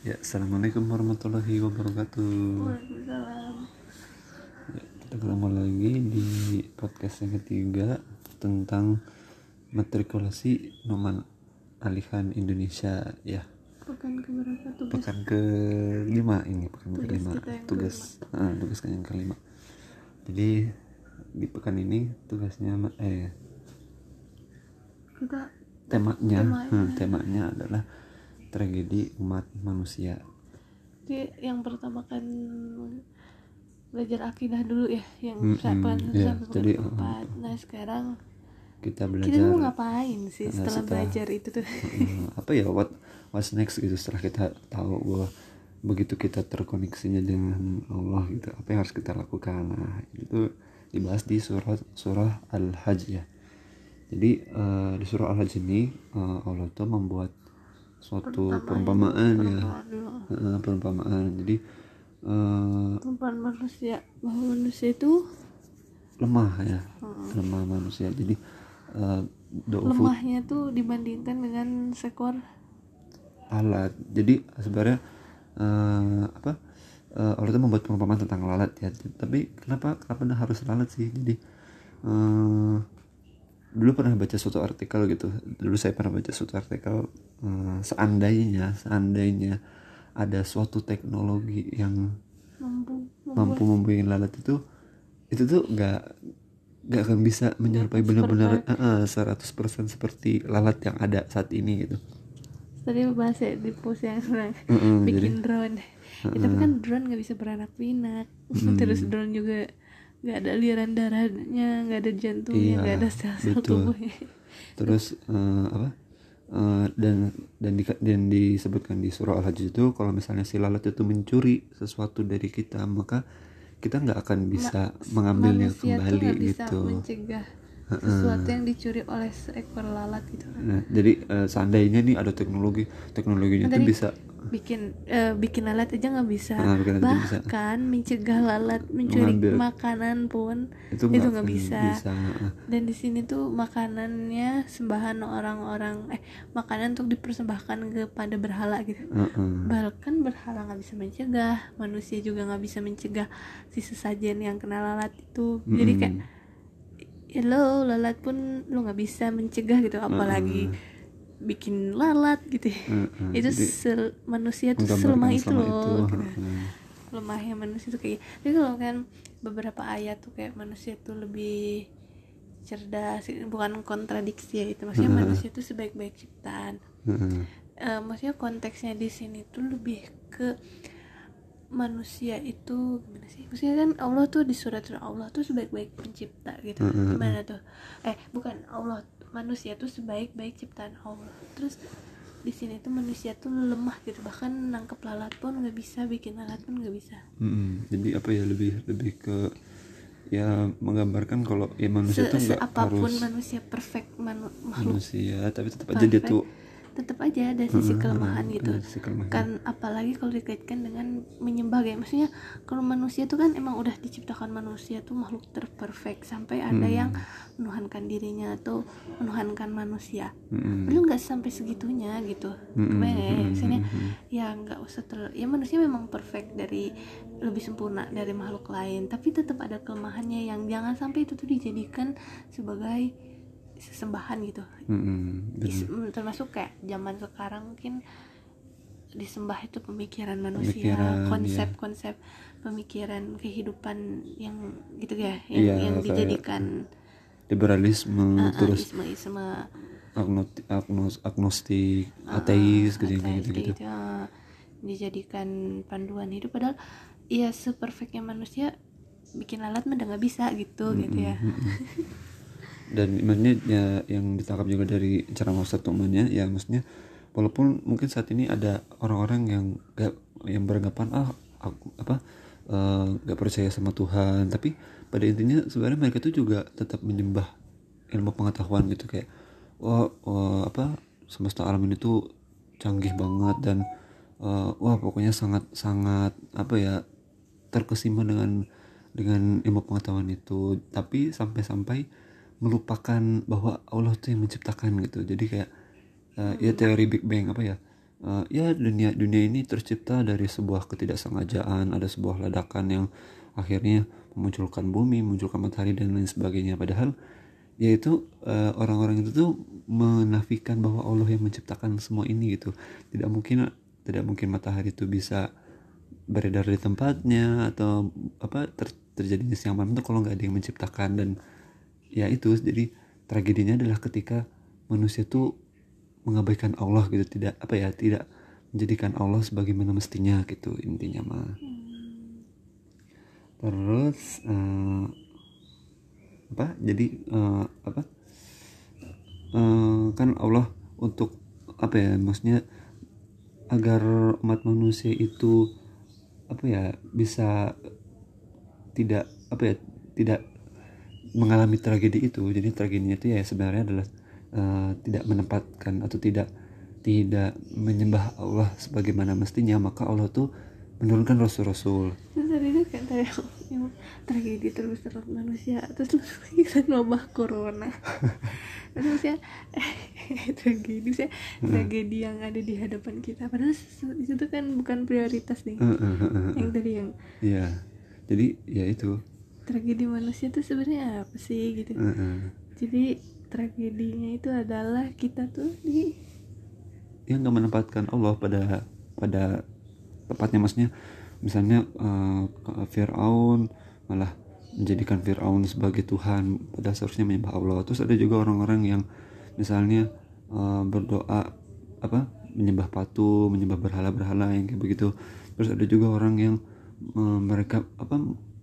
Ya, assalamualaikum warahmatullahi wabarakatuh. Waalaikumsalam. Ya, kita ketemu lagi di podcast yang ketiga tentang matrikulasi Noman Alihan Indonesia. Ya, Pekan keberapa tugas? pekan kelima ini, pekan Tugas kelima. kita yang Tugas, ah, tugas yang kelima. Jadi di pekan ini tugasnya eh Kita temanya, Temanya. hmm, temanya adalah tragedi umat manusia. di yang pertama kan belajar akidah dulu ya, yang iya, sampai pekan jadi, keempat. Nah sekarang Kita kita belajar mau ngapain sih Nah, setelah, setelah- belajar itu tuh? Apa ya what what's next gitu setelah kita tahu bahwa begitu kita terkoneksinya dengan Allah gitu apa yang harus kita lakukan nah itu dibahas di surah surah al hajj ya jadi eh, di surah al hajj ini eh, Allah tuh membuat suatu perumpamaan. ya. Perumpamaan dulu. Eh, perumpamaan. Jadi Perumpamaan manusia bahwa manusia itu lemah ya. Lemah manusia. Jadi do'fu lemahnya tuh dibandingkan dengan seekor lalat. Jadi sebenarnya eh, apa eh, Allah itu membuat perumpamaan tentang lalat ya. Tapi kenapa kenapa harus lalat sih? Jadi eh, dulu pernah baca suatu artikel gitu. Dulu saya pernah baca suatu artikel eh, seandainya seandainya ada suatu teknologi yang mampu mampu membuat lalat itu itu tuh nggak nggak akan bisa menyerupai benar-benar eh, eh, 100% seperti lalat yang ada saat ini gitu. Tadi bahas ya di post yang senang Mm-mm, bikin drone. Ya, tapi kan drone nggak bisa beranak pinak. Terus drone juga nggak ada aliran darahnya nggak ada jantungnya Iya, nggak ada sel-sel betul. tubuhnya. Terus eh, apa? Eh, dan dan di, dan disebutkan di surah al-hajj itu kalau misalnya si lalat itu mencuri sesuatu dari kita maka kita nggak akan bisa mengambilnya tuh kembali bisa gitu. mencegah sesuatu yang dicuri oleh seekor lalat gitu. Kan nah jadi eh, seandainya nih ada teknologi teknologinya itu Tadi- bisa bikin eh, bikin lalat aja nggak bisa Nah, aja bisa. bahkan mencegah lalat mencuri Mengambil. makanan pun itu nggak bisa. bisa dan di sini tuh makanannya sembahan orang-orang eh makanan untuk dipersembahkan kepada berhala gitu Eh, eh. bahkan berhala nggak bisa mencegah manusia juga nggak bisa mencegah si sesajen yang kena lalat itu jadi kayak ya lo lalat pun lo nggak bisa mencegah gitu apalagi bikin lalat gitu ya. Eh, eh. itu Jadi, sel- manusia tuh selemah itu loh itu, gitu. lemahnya manusia tuh kayak jadi kalau kan beberapa ayat tuh kayak manusia tuh lebih cerdas bukan kontradiksi ya itu maksudnya manusia tuh sebaik-baik ciptaan Eh, eh. Eh, maksudnya konteksnya di sini tuh lebih ke manusia itu gimana sih? Maksudnya kan Allah tuh di surat Allah tuh sebaik-baik pencipta gitu. Mm-mm. Gimana tuh? Eh, bukan Allah, manusia tuh sebaik-baik ciptaan Allah. Terus di sini tuh manusia tuh lemah gitu. Bahkan nangkep lalat pun nggak bisa, bikin lalat pun nggak bisa. Mm-mm. jadi apa ya lebih lebih ke ya menggambarkan kalau ya manusia Se, tuh nggak apa pun harus manusia perfect manu- makhluk manusia tapi tetap aja dia Perfect. tuh tetap aja ada sisi kelemahan gitu. ada sisi kelemahan. kan apalagi kalau dikaitkan dengan menyembah kayak maksudnya kalau manusia tuh kan emang udah diciptakan manusia tuh makhluk terperfect sampai ada Hmm. yang menuhankan dirinya atau menuhankan manusia Mm-mm. belum nggak sampai segitunya gitu Mm-mm, kebayang ya mm-mm, maksudnya mm-mm. ya nggak usah ter ya manusia memang perfect dari lebih sempurna dari makhluk lain tapi tetap ada kelemahannya yang jangan sampai itu tuh dijadikan sebagai sesembahan gitu. Mm-mm. Dan- Is- mm, termasuk kayak zaman sekarang mungkin disembah itu pemikiran manusia Pemikiran, konsep-konsep pemikiran kehidupan yang gitu ya yang, Iya, yang dijadikan liberalisme uh, uh, terus isme isme agnoti- agnos agnostik ateis gitu ateis gitu gitu gitu, uh, dijadikan panduan hidup. Padahal ya seperfectnya manusia bikin lalat mah udah nggak bisa gitu gitu ya dan maksudnya ya yang ditangkap juga dari cara Ustadz Tumannya ya maksudnya walaupun mungkin saat ini ada orang-orang yang gak yang beranggapan ah aku apa eh, gak percaya sama Tuhan. Tapi pada intinya sebenarnya mereka tuh juga tetap menyembah ilmu pengetahuan gitu kayak wah, wah, apa semesta alam ini tuh canggih banget dan eh, wah pokoknya sangat sangat apa ya terkesima dengan dengan ilmu pengetahuan itu. Tapi sampai-sampai melupakan bahwa Allah tuh yang menciptakan gitu. Jadi kayak eh, ya teori Big Bang apa ya? Uh, ya dunia dunia ini tercipta dari sebuah ketidaksengajaan ada sebuah ledakan yang akhirnya memunculkan bumi memunculkan matahari dan lain sebagainya. Padahal yaitu uh, orang-orang itu tuh menafikan bahwa Allah yang menciptakan semua ini gitu. Tidak mungkin tidak mungkin matahari itu bisa beredar di tempatnya atau apa ter, terjadinya siang malam itu kalau nggak ada yang menciptakan. Dan ya itu. Jadi tragedinya adalah ketika manusia tuh mengabaikan Allah gitu. Tidak apa ya tidak menjadikan Allah sebagaimana mestinya gitu intinya mah. Terus uh, apa? Jadi uh, apa? Uh, kan Allah untuk apa ya maksudnya agar umat manusia itu apa ya bisa tidak apa ya tidak mengalami tragedi itu. Jadi tragedinya itu ya sebenarnya adalah uh, tidak menempatkan atau tidak tidak menyembah Allah sebagaimana mestinya maka Allah tuh menurunkan rasul-rasul. Terus itu kan yang tragedi terbesar manusia terus kan wabah corona. Terus ya tragedi saya tragedi yang ada di hadapan kita. Padahal itu kan bukan prioritas nih. Yang tadi yang iya. Jadi ya itu tragedi manusia tuh sebenarnya apa sih gitu. Uh -uh. jadi tragedinya itu adalah kita tuh di yang nggak menempatkan Allah pada pada tepatnya maksudnya misalnya uh, Fir'aun malah menjadikan Fir'aun sebagai Tuhan pada seharusnya menyembah Allah. Terus ada juga orang-orang yang misalnya uh, berdoa apa menyembah patung menyembah berhala-berhala yang kayak begitu. Terus ada juga orang yang uh, mereka apa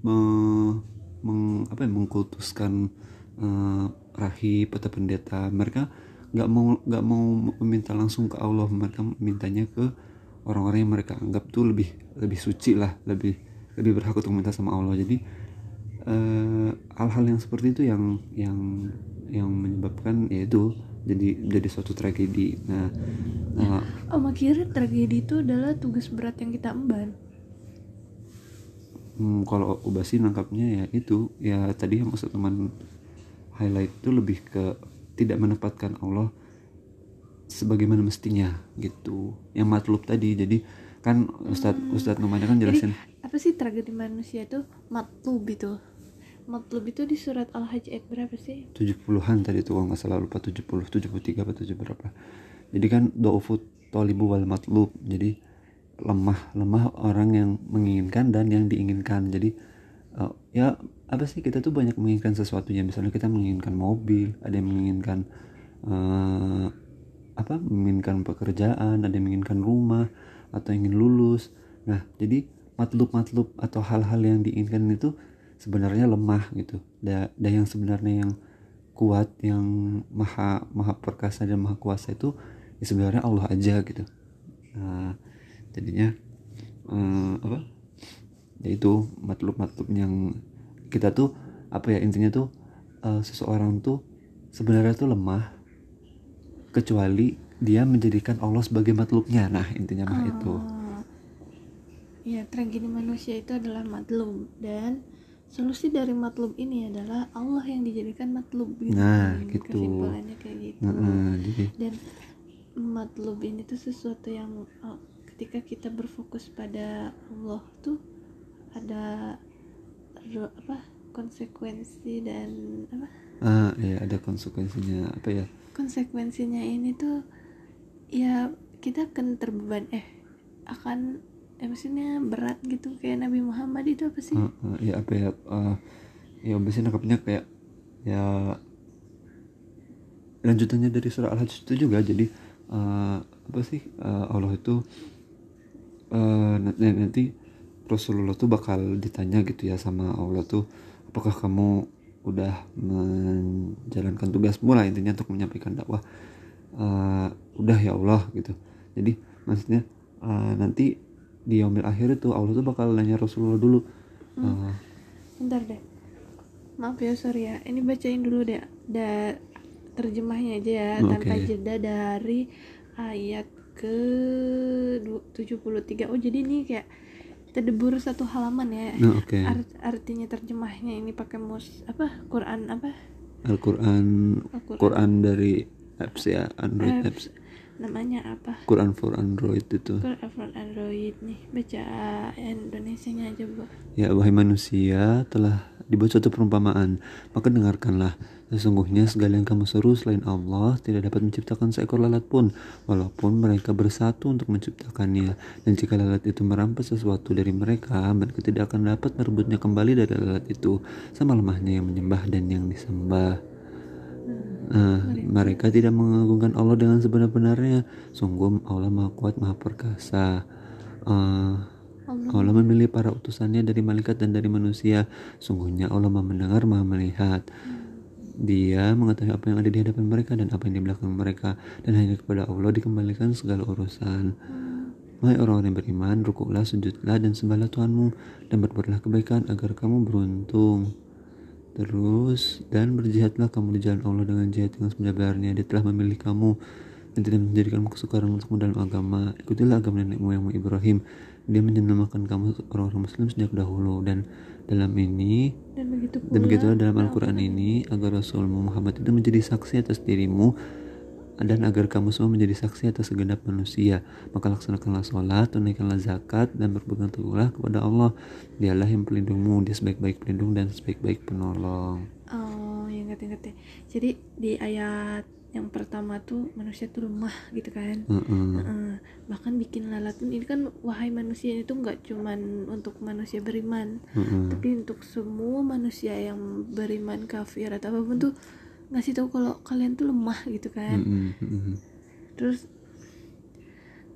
uh, meng, apa ya, mengkultuskan uh, rahib atau pendeta. Mereka nggak mau nggak mau meminta langsung ke Allah. Mereka mintanya ke orang-orang yang mereka anggap tuh lebih lebih suci lah lebih lebih berhak untuk minta sama Allah. Jadi hal-hal uh, yang seperti itu yang yang yang menyebabkan yaitu jadi jadi suatu tragedi. Nah uh, oh kira tragedi itu adalah tugas berat yang kita emban hmm, kalau Ubasi nangkapnya ya itu ya tadi yang maksud teman highlight itu lebih ke tidak menempatkan Allah sebagaimana mestinya gitu. Yang matlub tadi jadi kan Ustadz hmm. Ustadz Numanya kan jelasin. jadi, apa sih tragedi manusia itu? Matlub itu. Matlub itu di surat Al-Hajj ayat berapa sih? 70-an tadi tuh kalau nggak salah lupa 70 73 atau 70 berapa. Jadi kan do'ufut tolibu wal matlub jadi lemah lemah orang yang menginginkan dan yang diinginkan. Jadi uh, ya apa sih kita tuh banyak menginginkan sesuatunya misalnya kita menginginkan mobil ada yang menginginkan uh, apa menginginkan pekerjaan ada yang menginginkan rumah atau ingin lulus. Nah jadi matlub-matlub atau hal-hal yang diinginkan itu sebenarnya lemah gitu. Dan da yang sebenarnya yang kuat yang maha maha perkasa dan maha kuasa itu ya sebenarnya Allah aja gitu. Nah jadinya um, apa yaitu matlub-matlub yang kita tuh apa ya intinya tuh uh, seseorang tuh sebenarnya tuh lemah kecuali dia menjadikan Allah sebagai matlubnya. Nah intinya mah oh. itu. Ya tragedi manusia itu adalah matlub. Dan solusi dari matlub ini adalah Allah yang dijadikan matlub gitu. Nah gitu. kesimpulannya kayak gitu. Nah, jadi. dan matlub ini tuh sesuatu yang oh, ketika kita berfokus pada Allah tuh ada apa konsekuensi dan apa? Ah ya ada konsekuensinya. Apa ya? Konsekuensinya ini tuh ya kita akan terbeban eh akan eh, maksudnya berat gitu. Kayak Nabi Muhammad itu apa sih? Uh, uh, ya apa ya? Uh, ya biasanya nangkapnya kayak ya lanjutannya dari surah al-hajj itu juga. Jadi uh, apa sih? Uh, Allah itu uh, nanti Rasulullah tuh bakal ditanya gitu ya sama Allah tuh apakah kamu udah menjalankan tugasmu lah intinya untuk menyampaikan dakwah. Uh, udah ya Allah gitu. Jadi maksudnya uh, nanti di yaumil akhir itu Allah tuh bakal nanya Rasulullah dulu. Hmm. bentar deh. Maaf ya sorry ya. Ini bacain dulu deh da terjemahnya aja ya okay. tanpa jeda dari ayat ke 73 oh jadi ini kayak terdebur satu halaman ya. Nah, okay. Art, artinya terjemahnya ini pakai mus apa Quran apa? Al-Quran Al Quran dari apps ya Android apps, apps. namanya apa? Quran for Android itu. Quran for Android nih. Baca Indonesia nya aja bu. Ya wahai manusia telah dibuat suatu perumpamaan. Maka dengarkanlah Sesungguhnya segala yang kamu seru selain Allah Tidak dapat menciptakan seekor lalat pun Walaupun mereka bersatu untuk menciptakannya Dan jika lalat itu merampas sesuatu dari mereka Mereka tidak akan dapat merebutnya kembali dari lalat itu Sama lemahnya yang menyembah dan yang disembah Nah, mereka tidak mengagungkan Allah dengan sebenar-benarnya. Sungguh Allah Maha Kuat, Maha Perkasa. Eh, Allah memilih para utusannya dari malaikat dan dari manusia. Sungguhnya Allah Maha mendengar, Maha melihat. Dia mengetahui apa yang ada di hadapan mereka dan apa yang di belakang mereka. Dan hanya kepada Allah dikembalikan segala urusan. Wahai orang-orang yang beriman, rukuklah, sujudlah, dan sembahlah Tuhanmu, dan berbuatlah kebaikan agar kamu beruntung. Terus, dan berjihadlah kamu di jalan Allah dengan jihad yang sebenarnya. Dia telah memilih kamu dan tidak menjadikanmu kesukaran untukmu dalam agama. Ikutilah agama nenek moyangmu Ibrahim. Dia menyenamakan kamu orang-orang muslim sejak dahulu dan dalam ini dan begitu pula dan begitulah dalam Al-Quran ini agar Rasulmu Muhammad itu menjadi saksi atas dirimu dan agar kamu semua menjadi saksi atas segenap manusia. Maka laksanakanlah sholat tunaikanlah zakat dan berpegang teguhlah kepada Allah. Dialah yang pelindungmu dia sebaik-baik pelindung dan sebaik-baik penolong. Oh ya ngerti-ngerti jadi di ayat yang pertama tuh manusia tuh lemah gitu kan Mm-mm. Heeh. bahkan bikin lalat ini kan wahai manusia itu nggak cuman untuk manusia beriman Mm-mm. tapi untuk semua manusia yang beriman kafir atau apa pun tuh ngasih tahu kalau kalian tuh lemah gitu kan Mm-mm. Mm-mm. terus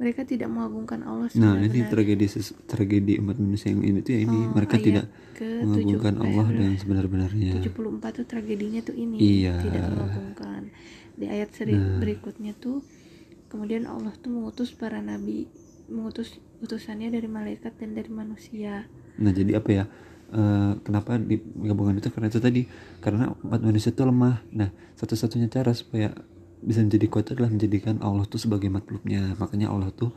mereka tidak mengagungkan Allah Nah ini tragedi tragedi umat manusia yang ini tuh ya ini Oh, mereka ayat tidak ke mengagungkan tujuh- Allah eh, dengan sebenar-benarnya 74 tuh tragedinya tuh ini Iya. tidak mengagungkan. Di ayat seri berikutnya tuh kemudian Allah tuh mengutus para nabi mengutus utusannya dari malaikat dan dari manusia. Nah jadi apa ya? Eh, kenapa digabungkan itu? Karena itu tadi karena umat manusia itu lemah. Nah satu-satunya cara supaya bisa menjadi kuat adalah menjadikan Allah tuh sebagai makhluknya makanya Allah tuh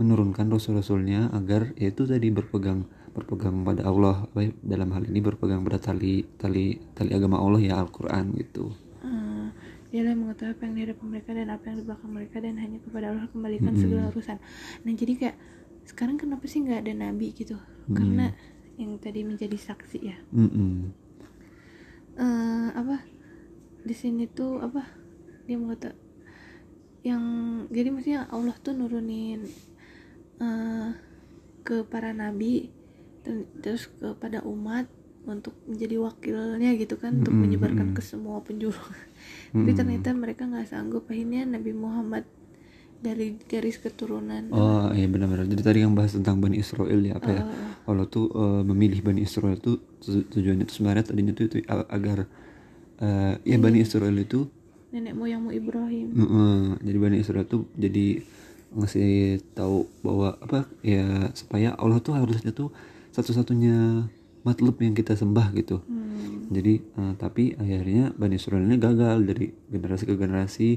menurunkan rasul-rasulnya agar yaitu tadi berpegang berpegang pada Allah. Ya, dalam hal ini berpegang pada tali tali tali agama Allah ya Al-Quran gitu. Eh, dialah yang mengetahui apa yang di hadapan mereka dan apa yang di belakang mereka dan hanya kepada Allah kembalikan segala urusan. Nah jadi kayak sekarang kenapa sih nggak ada nabi gitu? Karena yang tadi menjadi saksi ya. Mm-mm. eh apa? Di sini tuh apa dia mengata yang jadi maksudnya Allah tuh nurunin eh ke para nabi terus kepada umat untuk menjadi wakilnya gitu kan untuk Mm-mm, menyebarkan mm-mm. ke semua penjuru tapi ternyata mereka nggak sanggup akhirnya Nabi Muhammad dari garis keturunan Oh iya benar-benar. Jadi tadi yang bahas tentang Bani Israel ya apa ya? Allah tuh eh, memilih Bani Israel tuh tu- tujuannya tuh sebenarnya tadinya tuh, itu agar eh, ya Bani Israel itu nenek moyangmu Ibrahim mm, mm, jadi Bani Israel tuh jadi ngasih tahu bahwa apa ya supaya Allah tuh harusnya tuh satu-satunya matlub yang kita sembah gitu. Hmm. Jadi eh, tapi akhirnya Bani Israel ini gagal dari generasi ke generasi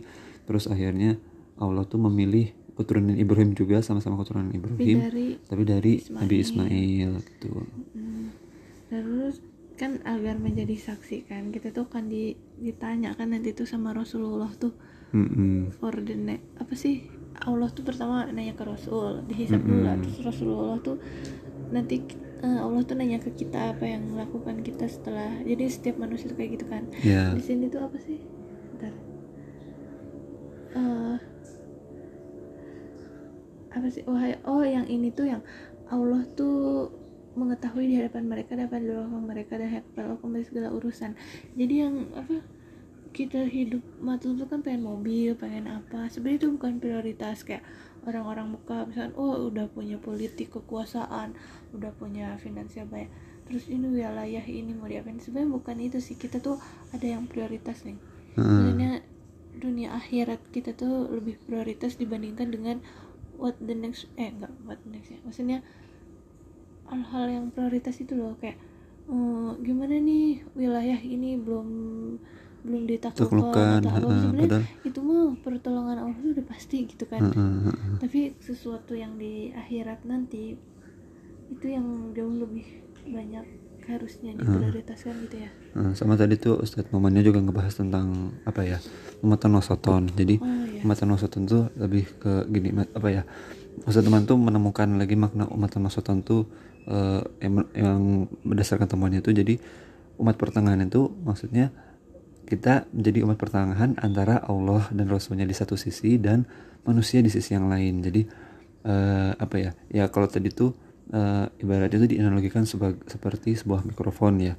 terus akhirnya Allah tuh memilih keturunan Ibrahim juga sama-sama keturunan tapi Ibrahim dari tapi dari Nabi Ismail gitu. Hmm. Terus kan agar menjadi saksi kan kita tuh kan di, ditanya kan nanti tuh sama Rasulullah tuh. Mm-mm. for the ne- apa sih? Allah tuh pertama nanya ke Rasul dihisap dulu lah. Terus Rasulullah tuh nanti eh, Allah tuh nanya ke kita apa yang melakukan kita setelah jadi setiap manusia tuh kayak gitu kan. Ya. di sini tuh apa sih? Bentar. Eh, apa sih? Oh, oh yang ini tuh yang Allah tuh mengetahui di hadapan mereka dapat di belakang mereka dan Allah kembali segala urusan. Jadi yang apa kita hidup matlub tuh kan pengen mobil pengen apa. Sebenarnya itu bukan prioritas kayak orang-orang muka misalkan oh udah punya politik kekuasaan udah punya finansial banyak terus ini wilayah ini mau diapain. Sebenarnya bukan itu sih kita tuh ada yang prioritas nih. Sebenarnya dunia akhirat kita tuh lebih prioritas dibandingkan dengan what the next eh enggak what the next ya. Maksudnya hal-hal yang prioritas itu loh kayak eh, gimana nih wilayah ini belum belum ditaklukkan Taklukkan, atau apa. sebenarnya itu mah pertolongan Allah tuh udah pasti gitu kan. Heeh, heeh. tapi sesuatu yang di akhirat nanti itu yang jauh lebih banyak harusnya diprioritaskan gitu ya. Nah, sama tadi tuh Ustadz Mamannya juga ngebahas tentang apa ya umatan wasoton jadi oh ya umatan wasoton tuh lebih ke gini apa ya Ustadz teman tuh menemukan lagi makna umatan wasoton tuh eh, yang, yang berdasarkan temuannya tuh jadi umat pertengahan itu maksudnya kita menjadi umat pertengahan antara Allah dan Rasulnya di satu sisi dan manusia di sisi yang lain. Jadi eh, apa ya ya kalau tadi tuh eh, ibaratnya itu dianalogikan sebagai seperti sebuah mikrofon ya.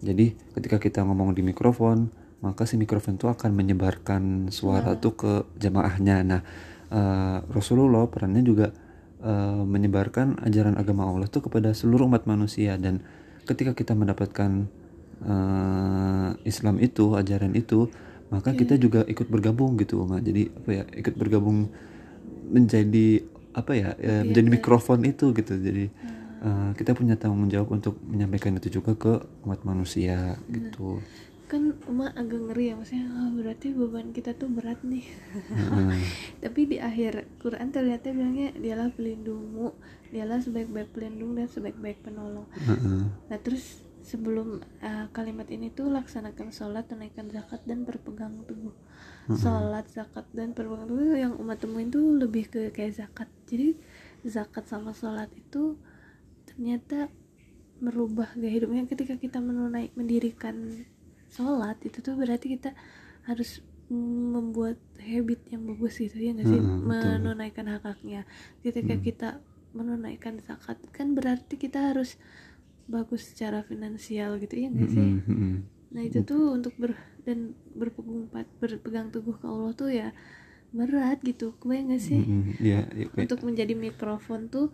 Jadi ketika kita ngomong di mikrofon maka si mikrofon itu akan menyebarkan suara tuh ke jamaahnya nah eh, Rasulullah perannya juga eh, menyebarkan ajaran agama Allah tuh kepada seluruh umat manusia. Dan ketika kita mendapatkan eh, Islam itu ajaran itu maka kita juga ikut bergabung gitu Uma jadi apa ya ikut bergabung menjadi apa ya eh, menjadi mikrofon itu gitu. Jadi eh, kita punya tanggung jawab untuk menyampaikan itu juga ke umat manusia gitu kan emak agak ngeri ya maksudnya "Ah, berarti beban kita tuh berat nih. Tapi di akhir Quran ternyata bilangnya dialah pelindungmu dialah sebaik-baik pelindung dan sebaik-baik penolong. Nah terus sebelum uh, kalimat ini tuh laksanakan sholat tunaikan zakat dan berpegang teguh. Sholat zakat dan berpegang teguh yang umat temuin tuh lebih ke kayak zakat. Jadi zakat sama sholat itu ternyata merubah gaya hidupnya ketika kita menunai mendirikan sholat itu tuh berarti kita harus membuat habit yang bagus gitu ya nggak sih? Betul. menunaikan hak haknya. Ketika kita menunaikan zakat kan berarti kita harus bagus secara finansial gitu ya nggak sih? Mm-mm. nah itu tuh untuk ber dan berpegang berpegang teguh ke Allah tuh ya berat gitu. Kebayang gak sih? Ya, ya, kayak- untuk menjadi mikrofon tuh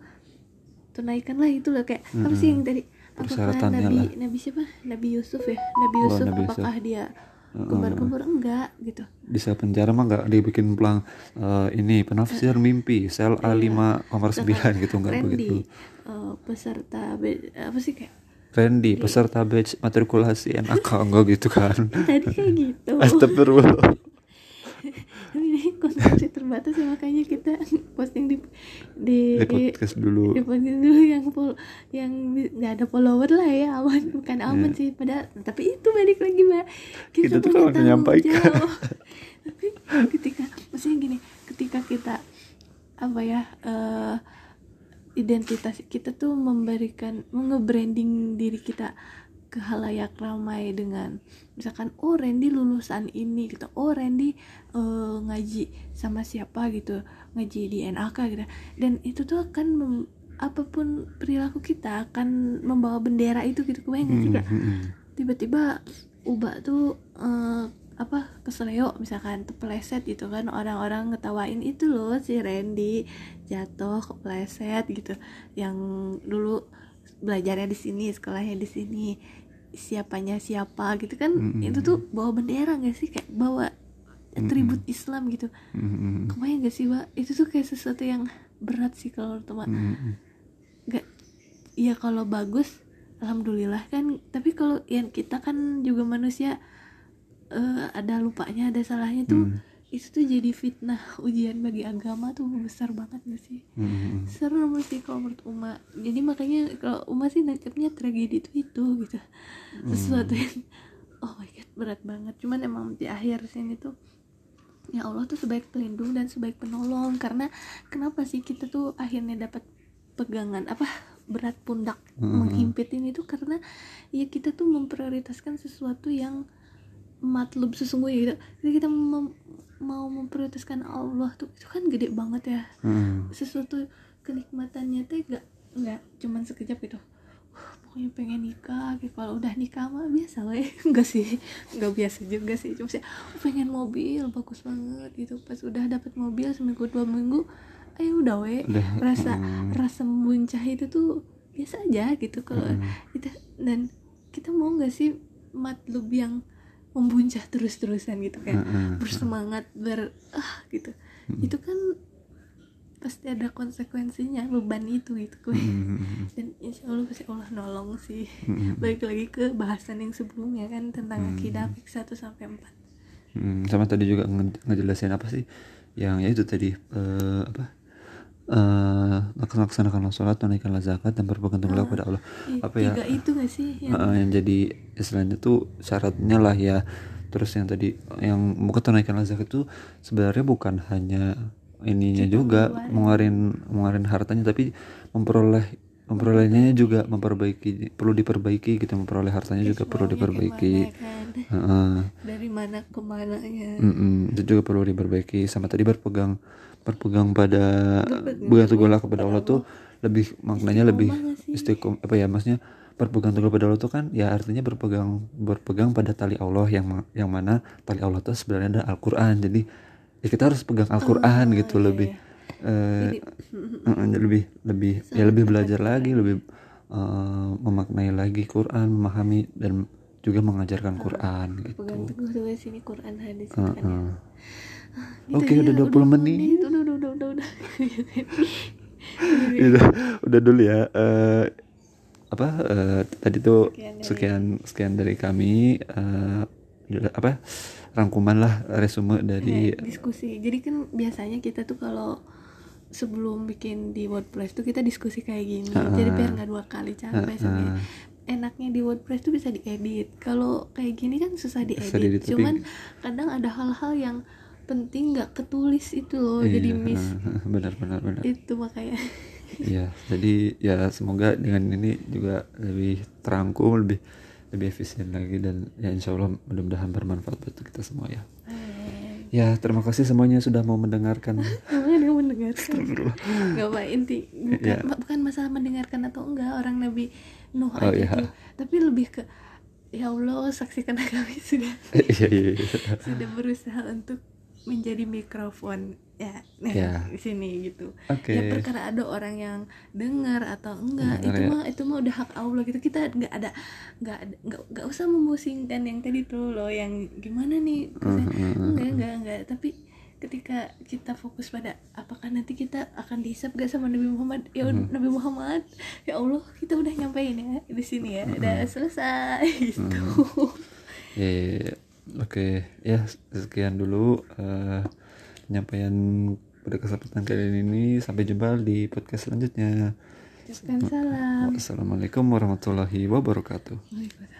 tunaikanlah itu loh kayak apa sih yang tadi Persyaratannya Nabi lah. Nabi siapa? Nabi Yusuf ya? Nabi Oh, Yusuf Nabi Yusuf. apakah dia kembar-kembar? Enggak gitu. Bisa penjara mah nggak dibikin pelang eh, ini penafsir mimpi sel A5 nomor 9 gitu nggak Randy begitu. eh, peserta be- apa sih kayak? Randy peserta batch matrikulasi NAK enggak gitu kan? Tadi kayak gitu. Astagfirullah. Ini konsumsi terbatas ya makanya kita posting di di di podcast dulu. di posting dulu yang pol yang nggak ada follower lah ya aman bukan aman sih padahal tapi itu balik lagi mbak. Kita tuh punya kalau menyampaikan. tapi ketika maksudnya gini ketika kita apa ya eh, identitas kita tuh memberikan nge-branding diri kita ke halayak ramai dengan misalkan oh Randy lulusan ini gitu. Oh Randy eh, ngaji sama siapa gitu. Ngaji di NAK gitu. Dan itu tuh akan mem- apa pun perilaku kita akan membawa bendera itu gitu. Kebayang nggak sih Kak? Mm-mm. tiba-tiba ubah tuh eh, apa keseleo misalkan kepleset gitu kan. Orang-orang ngetawain itu loh si Randy jatuh kepleset gitu. Yang dulu belajarnya di sini sekolahnya di sini siapanya siapa gitu kan Mm-mm. itu tuh bawa bendera gak sih kayak bawa atribut Islam gitu Mm-mm. kebayang gak sih Mbak itu tuh kayak sesuatu yang berat sih kalau teman Mm-mm. gak ya kalau bagus alhamdulillah kan tapi kalau yang kita kan juga manusia eh, ada lupanya ada salahnya tuh Hmm. Itu tuh jadi fitnah ujian bagi agama tuh besar banget gak sih? Mm-mm. serem sih kalau menurut Uma. Jadi makanya kalau Uma sih nangkepnya tragedi itu itu gitu. Sesuatu yang oh my god berat banget. Cuman emang di akhir sini tuh ya Allah tuh sebaik pelindung dan sebaik penolong. Karena kenapa sih kita tuh akhirnya dapat pegangan apa berat pundak menghimpit ini tuh? Karena ya kita tuh memprioritaskan sesuatu yang matlub sesungguhnya gitu. Jadi kita mem- mau memprioritaskan Allah tuh itu kan gede banget ya. Mm. sesuatu kenikmatannya tuh gak nggak cuman sekejap gitu. "Wah, pokoknya pengen nikah gitu. Kalau udah nikah mah biasa lah ya enggak sih enggak biasa juga sih. Cuma sih "Oh, pengen mobil bagus banget gitu. Pas udah dapet mobil seminggu dua minggu ayo udah we Udah, rasa mm. rasa membuncah itu tuh biasa aja gitu kalau kita dan kita mau nggak sih matlub yang membuncah terus-terusan gitu kayak Mm-mm. bersemangat ber ah gitu. Itu kan pasti ada konsekuensinya beban itu gitu. Gue Mm-mm. dan insya Allah pasti Allah nolong sih. Balik lagi ke bahasan yang sebelumnya kan tentang akidah fik 1 sampai 4 Mm, sama tadi juga nge- ngejelasin apa sih yang ya itu tadi eh, apa eh laksanakanlah sholat tunaikanlah zakat dan berpegang teguhlah kepada Allah. Ih, apa ya? itu gak sih yang Heeh, yang jadi istilahnya tuh syaratnya lah ya. Terus yang tadi yang bukan tunaikanlah zakat itu sebenarnya bukan hanya ininya juga mengeluarin mengeluarin hartanya tapi memperoleh memperolehnya juga memperbaiki perlu diperbaiki gitu memperoleh hartanya juga perlu diperbaiki. kan Heeh. dari mana ke mananya. Mm-mm, itu juga perlu diperbaiki sama tadi berpegang berpegang pada berpegang teguhlah kepada Allah tuh lebih maknanya lebih istiqom apa ya maksudnya berpegang teguh pada Allah tuh kan ya artinya berpegang berpegang pada tali Allah yang yang mana tali Allah tuh sebenarnya ada Al-Qur'an. Jadi ya kita harus pegang Al-Qur'an gitu lebih eh, mm, lebih lebih ya lebih belajar lagi lebih eh, memaknai lagi Quran memahami dan juga mengajarkan Quran gitu. pegang teguh sini Quran hadis kan ya. Oke udah 20 menit. udah udah udah udah udah. Udah udah dulu ya Eh, apa eh, tadi tuh Sekian dari- sekian sekian dari kami eh, udah- apa rangkuman lah resume dari Kayak diskusi. Jadi kan biasanya kita tuh kalau sebelum bikin di WordPress tuh kita diskusi kayak gini. Jadi biar nggak dua kali capek sebenarnya. enaknya di WordPress tuh bisa diedit. Kalau kayak gini kan susah diedit. diedit, tapi- cuman kadang ada hal-hal yang penting nggak ketulis itu loh jadi Iya, miss benar benar benar itu makanya Iya, jadi ya semoga dengan ini juga lebih terangkum, lebih lebih efisien lagi dan ya insya Allah mudah-mudahan bermanfaat buat kita semua ya. Ya terima kasih semuanya sudah mau mendengarkan. Yang mendengarkan nggak apa inti bukan Iya. ma- bukan masalah mendengarkan atau enggak orang Nabi Nuh Oh, aja tuh tapi lebih ke ya Allah saksikan kami sudah Iya iya iya. sudah berusaha untuk menjadi mikrofon ya nah, Ya. di sini gitu Oke. ya perkara ada orang yang dengar atau enggak Dengar itu ya. mah itu mah udah hak Allah gitu kita nggak ada nggak nggak nggak usah memusingkan yang tadi tuh loh yang gimana nih Kesan- enggak enggak enggak tapi ketika kita fokus pada apakah nanti kita akan dihisap gak sama Nabi Muhammad ya Hmm. Nabi Muhammad ya Allah kita udah nyampein ya di sini ya udah selesai gitu Ya, ya, ya. Oke, ya sekian dulu eh, penyampaian pada kesempatan kali ini. Sampai jumpa di podcast selanjutnya. salam Wassalamualaikum warahmatullahi wabarakatuh. Waalaikumsalam.